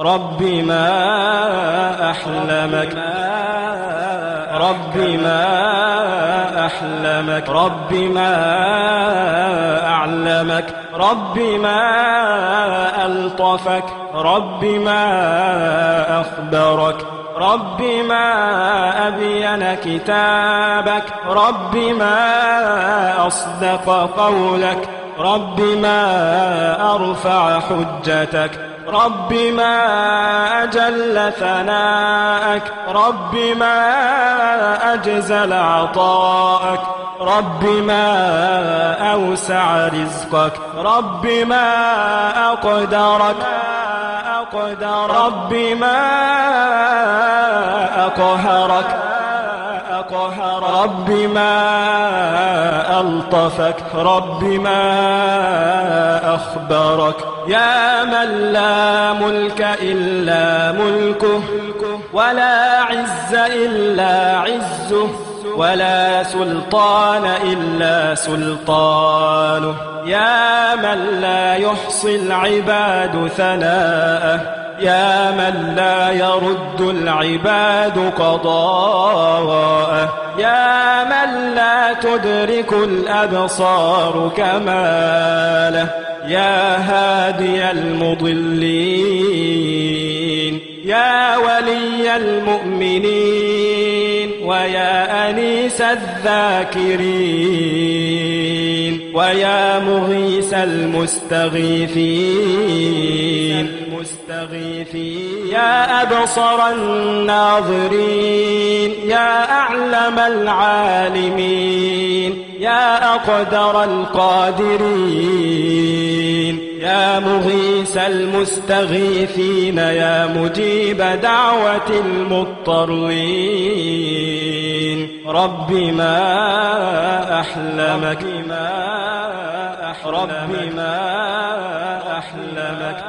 رب ما أحلمك. رب ما أحلمك. رب ما أعلمك. رب ما ألطفك. رب ما أخبرك. رب ما أبين كتابك. رب ما أصدق قولك. رب ما أرفع حجتك. رب ما أجل ثناءك رب ما أجزل عطاءك رب ما أوسع رزقك رب ما أقدرك أقدر رب ما أقهرك. أقهر رب ما ألطفك رب ما أخبرك. يا من لا ملك إلا ملكه ولا عز إلا عزه ولا سلطان إلا سلطانه. يا من لا يحصي العباد ثناءه يا من لا يرد العباد قضاءه. يا من لا تدرك الأبصار كماله. يا هادي المضلين. يا ولي المؤمنين. ويا أنيس الذاكرين. ويا مغيث المستغيثين. يا أبصر الناظرين. يا أعلم العالمين. يا أقدر القادرين. يا مغيث المستغيثين. يا مجيب دعوة المضطرين. رب ما أحلمك. ما رب ما أحلمك.